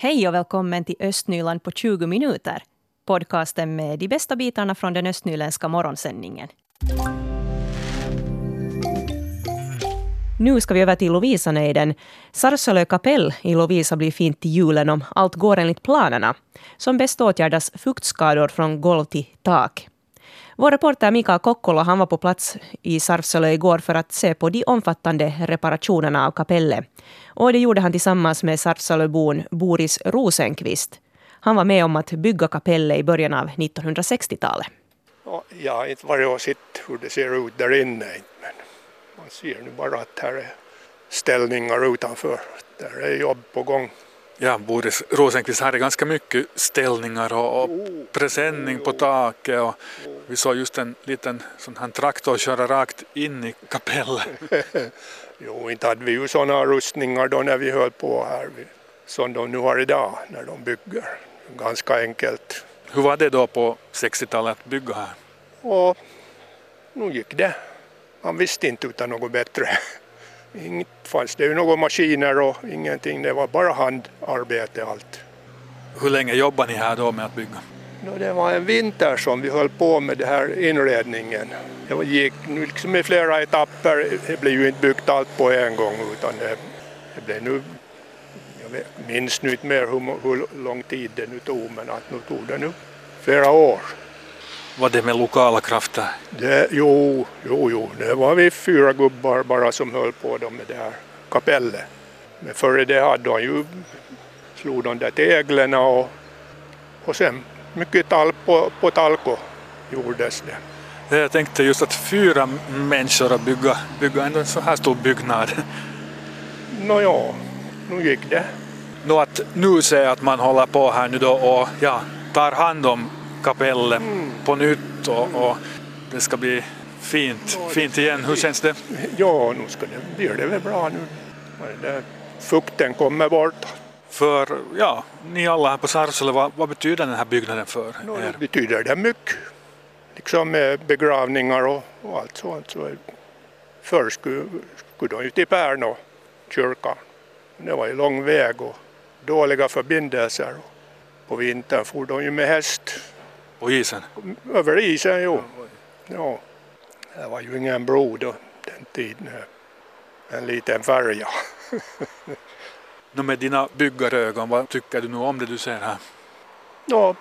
Hej och välkommen till Östnyland på 20 minuter. Podcasten med de bästa bitarna från den östnyländska morgonsändningen. Nu ska vi över till Lovisanejden. Sarsalö kapell i Lovisa blir fint till julen om allt går enligt planerna. Som bäst åtgärdas fuktskador från golv till tak. Vår reporter Mikael Kokkola han var på plats i Sarpsölö igår för att se på de omfattande reparationerna av kapellet. Och det gjorde han tillsammans med Sarpsölöbon Boris Rosenqvist. Han var med om att bygga kapellet i början av 1960-talet. jag har inte varit och sett hur det ser ut där inne. Men man ser nu bara att här är ställningar utanför. Där är jobb på gång. Ja, Boris Rosenqvist hade ganska mycket ställningar och, och presenning på taket och vi såg just en liten sån här traktor köra rakt in i kapellet. jo, inte hade vi ju sådana rustningar då när vi höll på här som de nu har idag när de bygger. Ganska enkelt. Hur var det då på 60-talet att bygga här? Och nu gick det. Man visste inte utan något bättre. Inget fanns det ju några maskiner och ingenting, det var bara handarbete allt. Hur länge jobbade ni här då med att bygga? No, det var en vinter som vi höll på med den här inredningen. Det gick liksom i flera etapper, det blev ju inte byggt allt på en gång utan det, det blev nu, jag minns nu inte mer hur, hur lång tid det nu tog men att nu tog det nu flera år. Var det med lokala krafter? Det, jo, jo, jo, det var vi fyra gubbar bara som höll på med det här kapellet. Men före det hade han ju slog de där teglerna och, och sen mycket talk på, på talko gjordes det. Jag tänkte just att fyra människor att bygga, bygga en så här stor byggnad. Nåja, nu gick det. Nå att nu ser jag att man håller på här nu då och ja, tar hand om kapellet mm. på nytt och, och, det ska bli fint, fint igen. Hur känns det? Ja, nu ska det, blir det väl bra nu. Fukten kommer bort. För ja, ni alla här på Sarpsala, vad, vad, betyder den här byggnaden för er? Det betyder det mycket. Liksom med begravningar och, och allt sånt. Så förr skulle, skulle de ju till Pärnå kyrkan. Det var ju lång väg och dåliga förbindelser. På vintern for de ju med häst på isen? Över isen, jo. Ja. Det var ju ingen bro då, den tiden. En liten färja. no, med dina byggarögon, vad tycker du nu om det du ser här? Ja,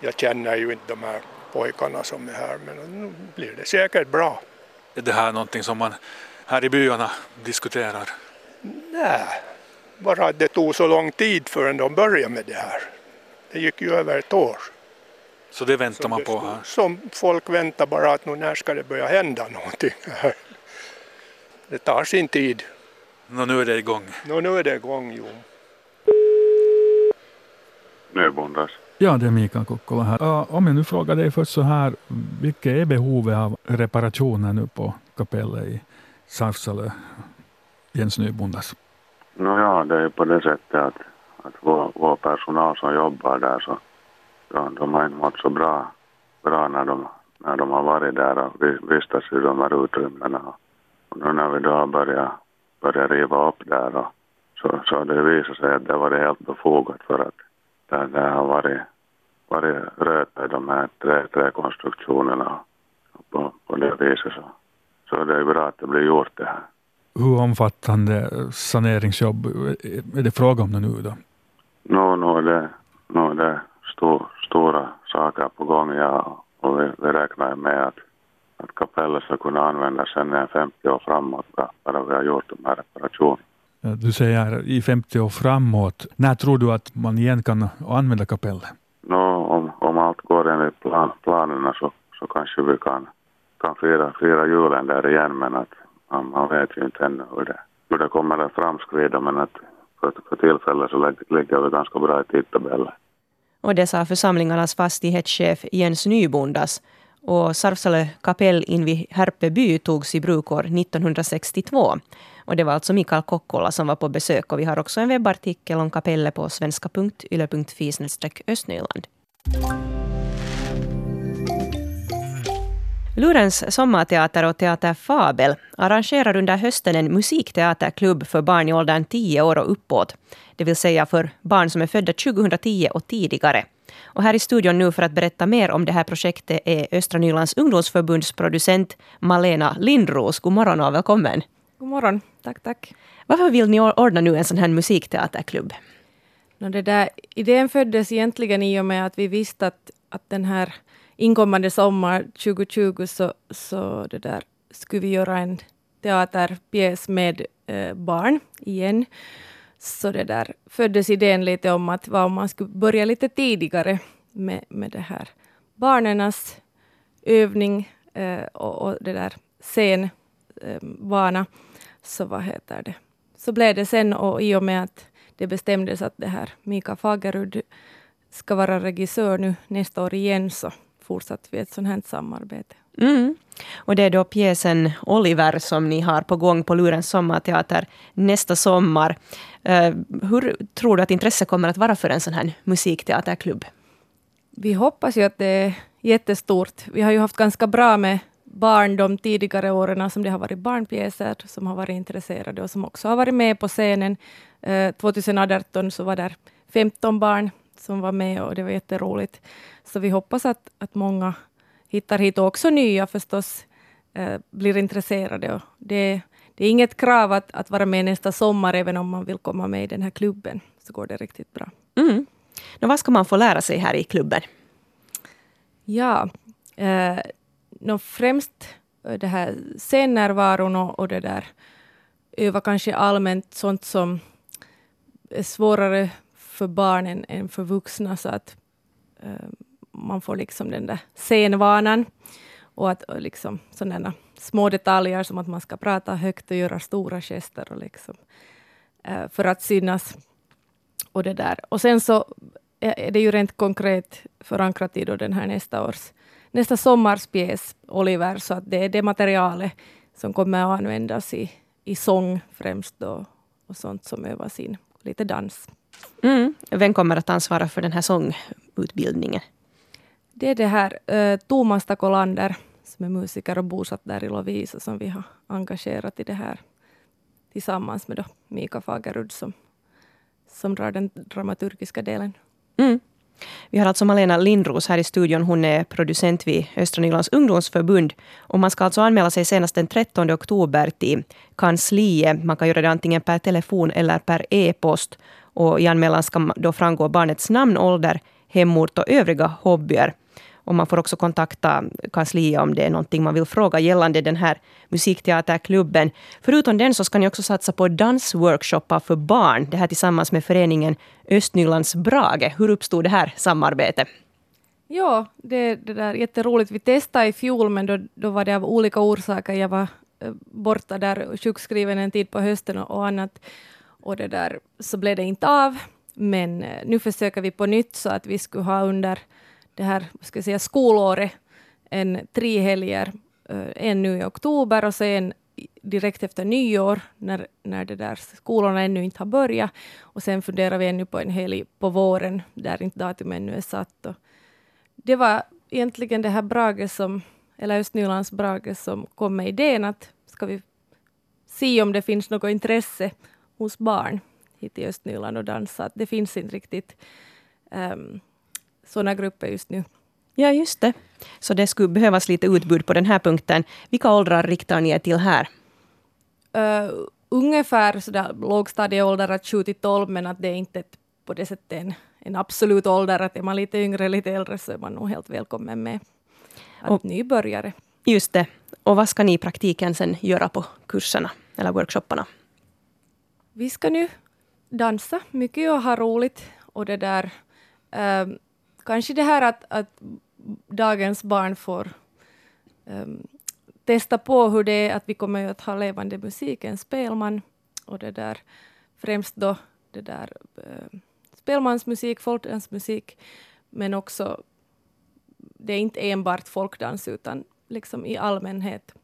jag känner ju inte de här pojkarna som är här, men nu blir det säkert bra. Är det här någonting som man här i byarna diskuterar? Nej, bara att det tog så lång tid förrän de började med det här. Det gick ju över ett år. Så det väntar man på här? Som folk väntar bara att nu när ska det börja hända någonting här. Det tar sin tid. Nå, nu är det igång? Nå, nu är det igång, jo. Nöbondas. Ja, det är Mikael Kokkola här. Uh, om jag nu frågar dig först så här, vilket är behovet av reparationer nu på kapellet i Sarfsalö, Jens Nybondas? Nå ja, det är på det sättet att, att vår, vår personal som jobbar där så de, de har inte mått så bra, bra när, de, när de har varit där och vistats i de här utrymmena. Och nu när vi då börjat, börjat riva upp där och så, så det visat sig att det var helt befogat för att det, det har varit, varit röta i de här trä, träkonstruktionerna på, på det viset. Så, så det är bra att det blir gjort det här. Hur omfattande saneringsjobb är det fråga om nu då? Nå, no, no, det, no, det stor, stora saker på gång, ja. Och vi, vi räknar med att, att kapellet ska kunna användas sen 50 år framåt, bara vi har gjort de här reparationerna. Du säger i 50 år framåt. När tror du att man igen kan använda kapellet? No, om, om allt går enligt plan, planerna så, så kanske vi kan, kan fira, fira julen där igen, men att man, man vet ju inte ännu hur det, hur det kommer att framskrida, men att för, för tillfället så ligger vi ganska bra i tidtabellen. Och det sa församlingarnas fastighetschef Jens Nybondas. Och Sarfsalö kapell invid Härpeby togs i bruk år 1962. Och det var alltså Mikael Kokkola som var på besök. Och vi har också en webbartikel om kapellet på svenska.yle.fi östnyland. Lurens sommarteater och Teater Fabel arrangerar under hösten en musikteaterklubb för barn i åldern 10 år och uppåt. Det vill säga för barn som är födda 2010 och tidigare. Och här i studion nu för att berätta mer om det här projektet är Östra Nylands ungdomsförbunds producent Malena Lindros. God morgon och välkommen. God morgon. Tack, tack. Varför vill ni ordna nu en sån här musikteaterklubb? No, det där, idén föddes egentligen i och med att vi visste att, att den här inkommande sommar 2020 så, så det där, skulle vi göra en teaterpjäs med eh, barn igen. Så det där föddes idén lite om att vad om man skulle börja lite tidigare med, med det här barnens övning eh, och, och, det där scenvana. Eh, så vad heter det? Så blev det sen och i och med att det bestämdes att det här Mika Fagerud ska vara regissör nu nästa år igen så fortsatte vi ett sånt här samarbete. Mm. Och det är då pjäsen Oliver som ni har på gång på Lurens sommarteater nästa sommar. Uh, hur tror du att intresset kommer att vara för en sån här musikteaterklubb? Vi hoppas ju att det är jättestort. Vi har ju haft ganska bra med barn de tidigare åren som det har varit barnpjäser som har varit intresserade och som också har varit med på scenen. Uh, 2018 så var där 15 barn som var med och det var jätteroligt. Så vi hoppas att, att många hittar hit och också nya förstås eh, blir intresserade. Och det, det är inget krav att, att vara med nästa sommar, även om man vill komma med i den här klubben, så går det riktigt bra. Mm. Och vad ska man få lära sig här i klubben? Ja, eh, no, främst eh, det här scennärvaron och, och det där öva kanske allmänt sånt som är svårare för barnen än för vuxna, så att eh, man får liksom den där scenvanan. Och att och liksom sådana små detaljer som att man ska prata högt och göra stora gester och liksom, eh, för att synas. Och, det där. och sen så eh, är det ju rent konkret förankrat i då den här nästa års nästa sommars pjäs, Oliver, så att det är det materialet som kommer att användas i, i sång främst då, och sånt som övas in, lite dans. Mm. Vem kommer att ansvara för den här sångutbildningen? Det är det här uh, Thomas Takolander som är musiker och bosatt där i Lovisa som vi har engagerat i det här tillsammans med då Mika Fagerud som, som drar den dramaturgiska delen. Mm. Vi har alltså Malena Lindros här i studion. Hon är producent vid Östra Nylands ungdomsförbund. Och man ska alltså anmäla sig senast den 13 oktober till kansliet. Man kan göra det antingen per telefon eller per e-post. Och I anmälan ska då framgå barnets namn, ålder, hemort och övriga hobbyer. Och man får också kontakta kansliet om det är någonting man vill fråga gällande den här musikteaterklubben. Förutom den så ska ni också satsa på dansworkshoppar för barn. Det här tillsammans med föreningen Östnylands Brage. Hur uppstod det här samarbetet? Ja, det, det där jätteroligt. Vi testade i fjol, men då, då var det av olika orsaker. Jag var eh, borta där sjukskriven en tid på hösten och, och annat. Och det där så blev det inte av. Men eh, nu försöker vi på nytt så att vi skulle ha under det här ska jag säga, skolåret en tre helger, eh, en nu i oktober och sen direkt efter nyår när, när det där skolorna ännu inte har börjat. Och sen funderar vi ännu på en helg på våren där inte datumet ännu är satt. Och det var egentligen det här Brage som, eller Östnylands Brage som kom med idén att ska vi se om det finns något intresse hos barn hit i Östnyland och dansa. Det finns inte riktigt um, sådana grupper just nu. Ja, just det. Så det skulle behövas lite utbud på den här punkten. Vilka åldrar riktar ni er till här? Uh, ungefär sådär lågstadieåldrar 7 till 12, men att det är inte på det sättet en, en absolut ålder. Att är man lite yngre, lite äldre så är man nog helt välkommen med. Att och, nybörjare. Just det. Och vad ska ni i praktiken sen göra på kurserna eller workshopparna? Vi ska nu dansa mycket och ha roligt. Och det där, um, kanske det här att, att dagens barn får um, testa på hur det är att vi kommer att ha levande musik, en spelman och det där främst då det där uh, spelmansmusik, folkdansmusik, men också det är inte enbart folkdans utan liksom i allmänhet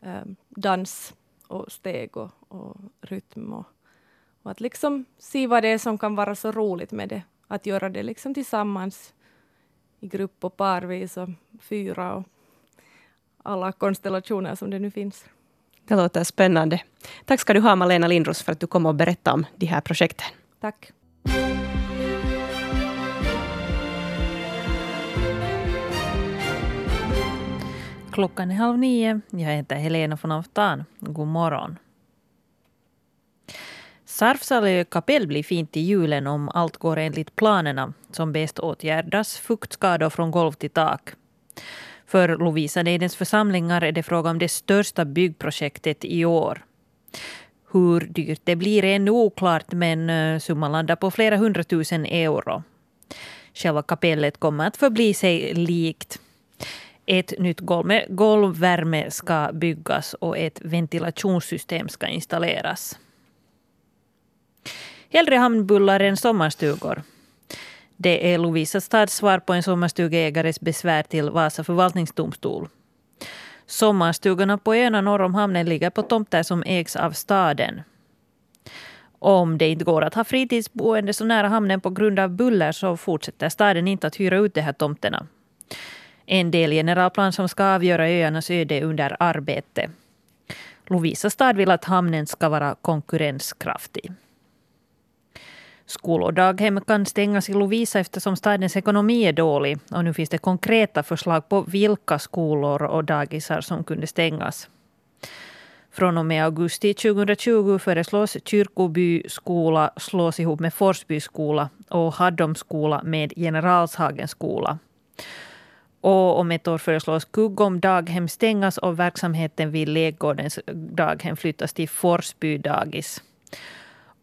um, dans och steg och, och rytm och, och att liksom se vad det är som kan vara så roligt med det. Att göra det liksom tillsammans i grupp och parvis och fyra och alla konstellationer som det nu finns. Det låter spännande. Tack ska du ha Malena Lindros för att du kom och berättade om de här projekten. Tack. Klockan är halv nio. Jag heter Helena von Aftan. God morgon. Sarfsalö kapell blir fint i julen om allt går enligt planerna. Som bäst åtgärdas fuktskador från golv till tak. För Lovisa Neidens församlingar är det fråga om det största byggprojektet i år. Hur dyrt det blir är ännu oklart men eh, summan landar på flera hundratusen euro. Själva kapellet kommer att förbli sig likt. Ett nytt golv med golvvärme ska byggas och ett ventilationssystem ska installeras. Hellre hamnbullar än sommarstugor. Det är Lovisa stads svar på en sommarstugeägares besvär till Vasa förvaltningsdomstol. Sommarstugorna på öarna norr om hamnen ligger på tomter som ägs av staden. Om det inte går att ha fritidsboende så nära hamnen på grund av buller så fortsätter staden inte att hyra ut de här tomterna. En del generalplan som ska avgöra öarnas öde under arbete. Lovisa stad vill att hamnen ska vara konkurrenskraftig. Skolor och daghem kan stängas i Lovisa eftersom stadens ekonomi är dålig. Och nu finns det konkreta förslag på vilka skolor och dagisar som kunde stängas. Från och med augusti 2020 föreslås Kyrkoby skola slås ihop med Forsby skola och Haddom skola med Generalshagens skola. Och om ett år föreslås Kuggom daghem stängas och verksamheten vid Lekgårdens daghem flyttas till Forsby dagis.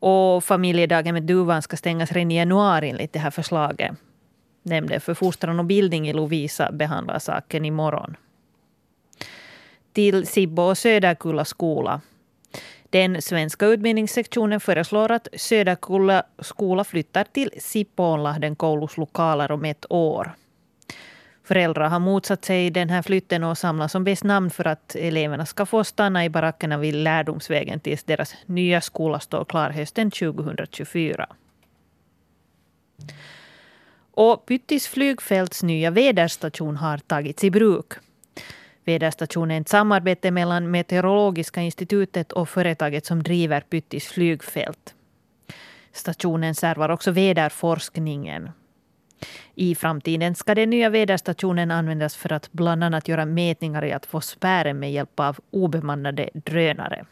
Och familjedaghemmet Duvan ska stängas redan i januari enligt det här förslaget. Nämnden för fostran och bildning i Lovisa behandlar saken imorgon. Till Sibbo och Söderkulla skola. Den svenska utbildningssektionen föreslår att Söderkulla skola flyttar till Sipoonlahden koulus lokaler om ett år. Föräldrar har motsatt sig den här flytten och samlar som bäst namn för att eleverna ska få stanna i barackerna vid Lärdomsvägen tills deras nya skola står klar hösten 2024. Och Pyttis flygfälts nya väderstation har tagits i bruk. Väderstationen är ett samarbete mellan Meteorologiska institutet och företaget som driver Pyttis flygfält. Stationen servar också väderforskningen. I framtiden ska den nya väderstationen användas för att bland annat göra mätningar i atmosfären med hjälp av obemannade drönare.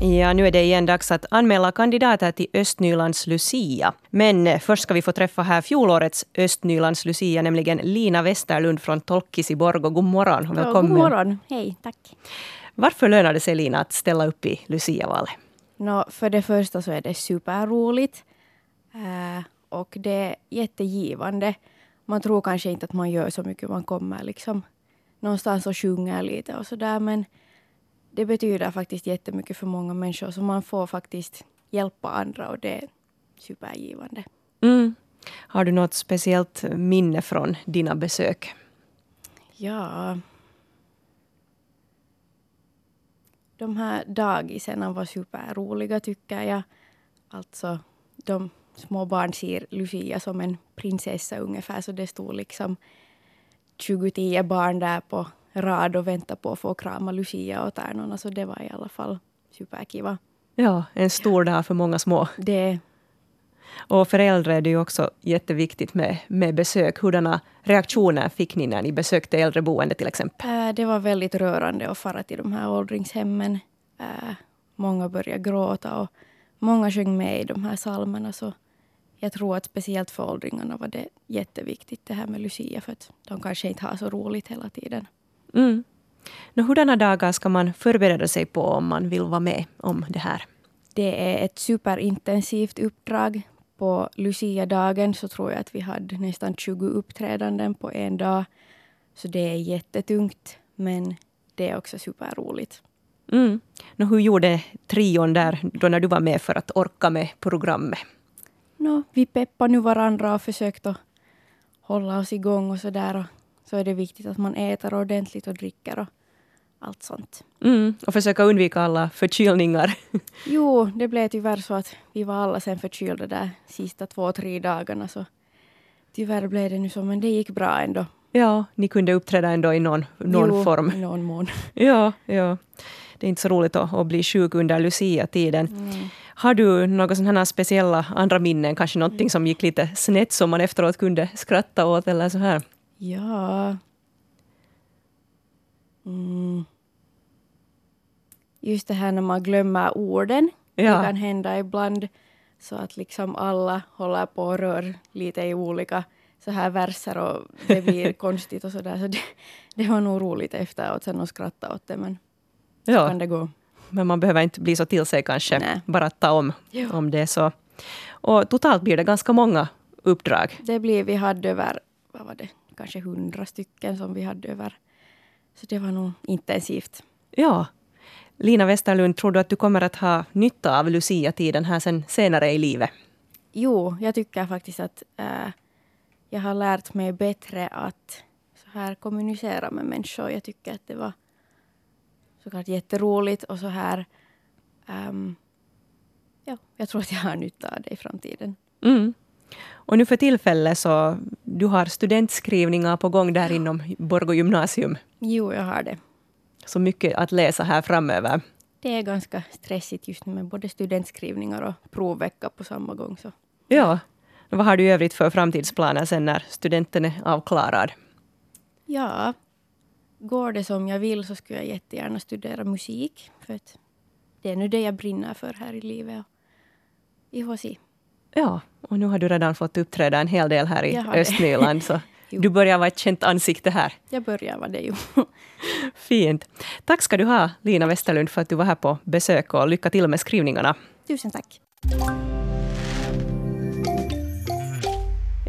Ja, nu är det igen dags att anmäla kandidater till Östnylands Lucia. Men först ska vi få träffa här fjolårets Östnylands Lucia, nämligen Lina Westerlund från Tolkis i Borgå. God morgon och välkommen. Ja, god morgon, hej, tack. Varför lönar det sig Lina att ställa upp i Lucia-valet? No, för det första så är det superroligt. Uh, och det är jättegivande. Man tror kanske inte att man gör så mycket. Man kommer liksom någonstans och sjunger lite och sådär. Men det betyder faktiskt jättemycket för många människor. Så man får faktiskt hjälpa andra och det är supergivande. Mm. Har du något speciellt minne från dina besök? Ja, de här dagiserna var superroliga tycker jag. Alltså, de små barn ser Lucia som en prinsessa ungefär, så det stod liksom 20 barn där på rad och väntade på att få krama Lucia och tärnorna, så det var i alla fall superkiva. Ja, en stor dag för många små. Det och för äldre är det ju också jätteviktigt med, med besök. Hurdana reaktioner fick ni när ni besökte äldreboende till exempel? Äh, det var väldigt rörande att fara till de här åldringshemmen. Äh, många började gråta och många sjöng med i de här psalmerna. Så jag tror att speciellt för åldringarna var det jätteviktigt det här med Lucia för att de kanske inte har så roligt hela tiden. Mm. Nå, hurdana dagar ska man förbereda sig på om man vill vara med om det här? Det är ett superintensivt uppdrag på Lucia-dagen så tror jag att vi hade nästan 20 uppträdanden på en dag. Så det är jättetungt, men det är också superroligt. Mm. No, hur gjorde trion där då när du var med för att orka med programmet? No, vi peppade nu varandra och försökte hålla oss igång och så där. Så är det viktigt att man äter ordentligt och dricker och allt sånt. Mm, och försöka undvika alla förkylningar. jo, det blev tyvärr så att vi var alla sen förkylda där sista två, tre dagarna. Så tyvärr blev det nu så, men det gick bra ändå. Ja, ni kunde uppträda ändå i någon, någon jo, form. i någon mån. Ja, ja. Det är inte så roligt att, att bli sjuk under Lucia-tiden. Mm. Har du några sådana här speciella andra minnen, kanske någonting som gick lite snett som man efteråt kunde skratta åt eller så här? Ja. Mm. Just det här när man glömmer orden. Ja. Det kan hända ibland. Så att liksom alla håller på och rör lite i olika så här verser och det blir konstigt och sådär. Så det, det var nog roligt efteråt sen att skratta åt det men Ja, kan det gå. men man behöver inte bli så till sig kanske. Nej. Bara ta om, om det så. Och totalt blir det ganska många uppdrag. Det blir, vi hade över, vad var det, kanske hundra stycken som vi hade över. Så det var nog intensivt. Ja. Lina Westerlund, tror du att du kommer att ha nytta av Lucia-tiden här sen senare i livet? Jo, jag tycker faktiskt att äh, jag har lärt mig bättre att så här kommunicera med människor. Jag tycker att det var såklart jätteroligt och så här. ehm, ja, jag tror att jag har nytta av det i framtiden. Mm. Och nu för tillfället så du har studentskrivningar på gång där inom Borgå gymnasium. Jo, jag har det. Så mycket att läsa här framöver. Det är ganska stressigt just nu med både studentskrivningar och provvecka på samma gång. Så. Ja. Vad har du i övrigt för framtidsplaner sen när studenten är avklarad? Ja, går det som jag vill så skulle jag jättegärna studera musik. För att det är nu det jag brinner för här i livet. Får se. Ja, och nu har du redan fått uppträda en hel del här i. Östnyland. Så Jo. du börjar vara ett känt ansikte här. Jag börjar vara det ju. Fint. Tack ska du ha, Lina Westerlund, för att du var här på besök och lycka till med skrivningarna. Tusen tack.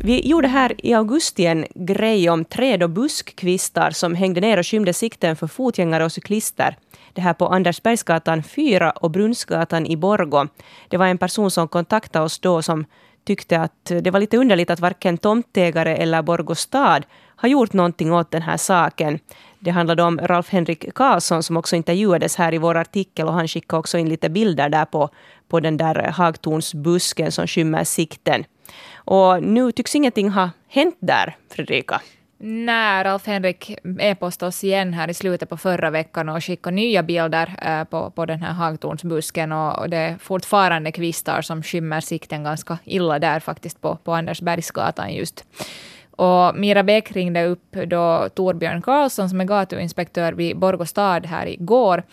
Vi gjorde här i augusti en grej om träd och buskkvistar som hängde ner och skymde sikten för fotgängare och cyklister. Det här på Andersbergsgatan 4 och Brunnsgatan i Borgå. Det var en person som kontaktade oss då som tyckte att det var lite underligt att varken tomtägare eller Borgostad har gjort någonting åt den här saken. Det handlade om Ralf-Henrik Karlsson som också intervjuades här i vår artikel och han skickade också in lite bilder där på, på den där hagtornsbusken som skymmer sikten. Och nu tycks ingenting ha hänt där, Fredrika. När Alf-Henrik e-postade oss igen här i slutet på förra veckan och skickade nya bilder eh, på, på den här hagtornsbusken och, och det är fortfarande kvistar som skymmer sikten ganska illa där faktiskt på, på Andersbergsgatan just. Och Mira Bäck ringde upp då Torbjörn Karlsson som är gatuinspektör vid Borgå stad här igår.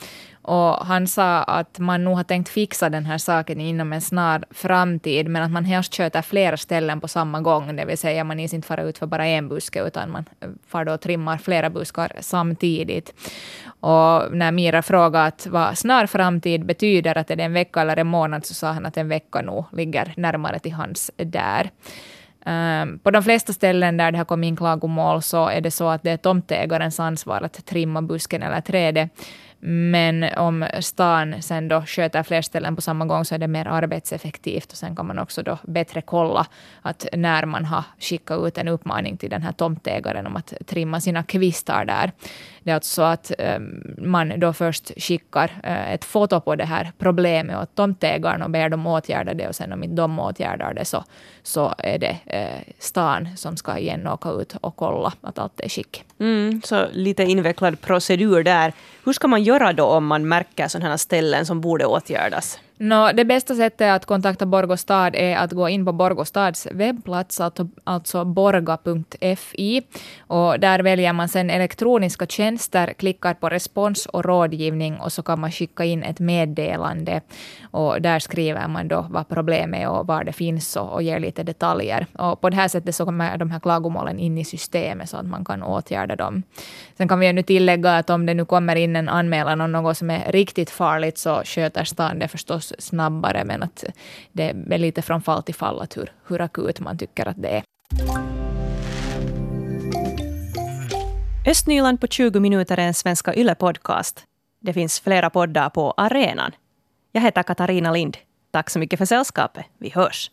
Och han sa att man nog har tänkt fixa den här saken inom en snar framtid, men att man helst sköter flera ställen på samma gång, det vill säga man is inte fara ut för bara en buske, utan man eh, far då och trimmar flera buskar samtidigt. Och när Mira frågade att vad snar framtid betyder, att är det en vecka eller en månad, så sa han att en vecka nog ligger närmare till hans där. Um, på de flesta ställen där det har kommit in klagomål så är det så att det är tomtägarens ansvar att trimma busken eller trädet. Men om stan sen då sköter fler ställen på samma gång så är det mer arbetseffektivt och sen kan man också då bättre kolla att när man har skickat ut en uppmaning till den här tomtägaren om att trimma sina kvistar där. Det är alltså så att ehm, man då först skickar eh, ett foto på det här problemet åt tomtägaren och ber dem åtgärda det och sen om inte de åtgärdar det så, så är det eh, stan som ska igen åka ut och kolla att allt är skick. Mm, så lite invecklad procedur där. Hur ska man göra då om man märker sådana här ställen som borde åtgärdas? No, det bästa sättet att kontakta Borgå stad är att gå in på Borgå stads webbplats, alltså, alltså borga.fi. Och där väljer man sen elektroniska tjänster, klickar på respons och rådgivning och så kan man skicka in ett meddelande. Och där skriver man då vad problemet är och var det finns och, och ger lite detaljer. Och på det här sättet så kommer de här klagomålen in i systemet så att man kan åtgärda dem. Sen kan vi ju nu tillägga att om det nu kommer in en anmälan om något som är riktigt farligt så sköter stan det förstås snabbare, men att det är lite från fall till fall att hur, hur akut man tycker att det är. Östnyland på 20 minuter är en Svenska Yle-podcast. Det finns flera poddar på arenan. Jag heter Katarina Lind. Tack så mycket för sällskapet. Vi hörs.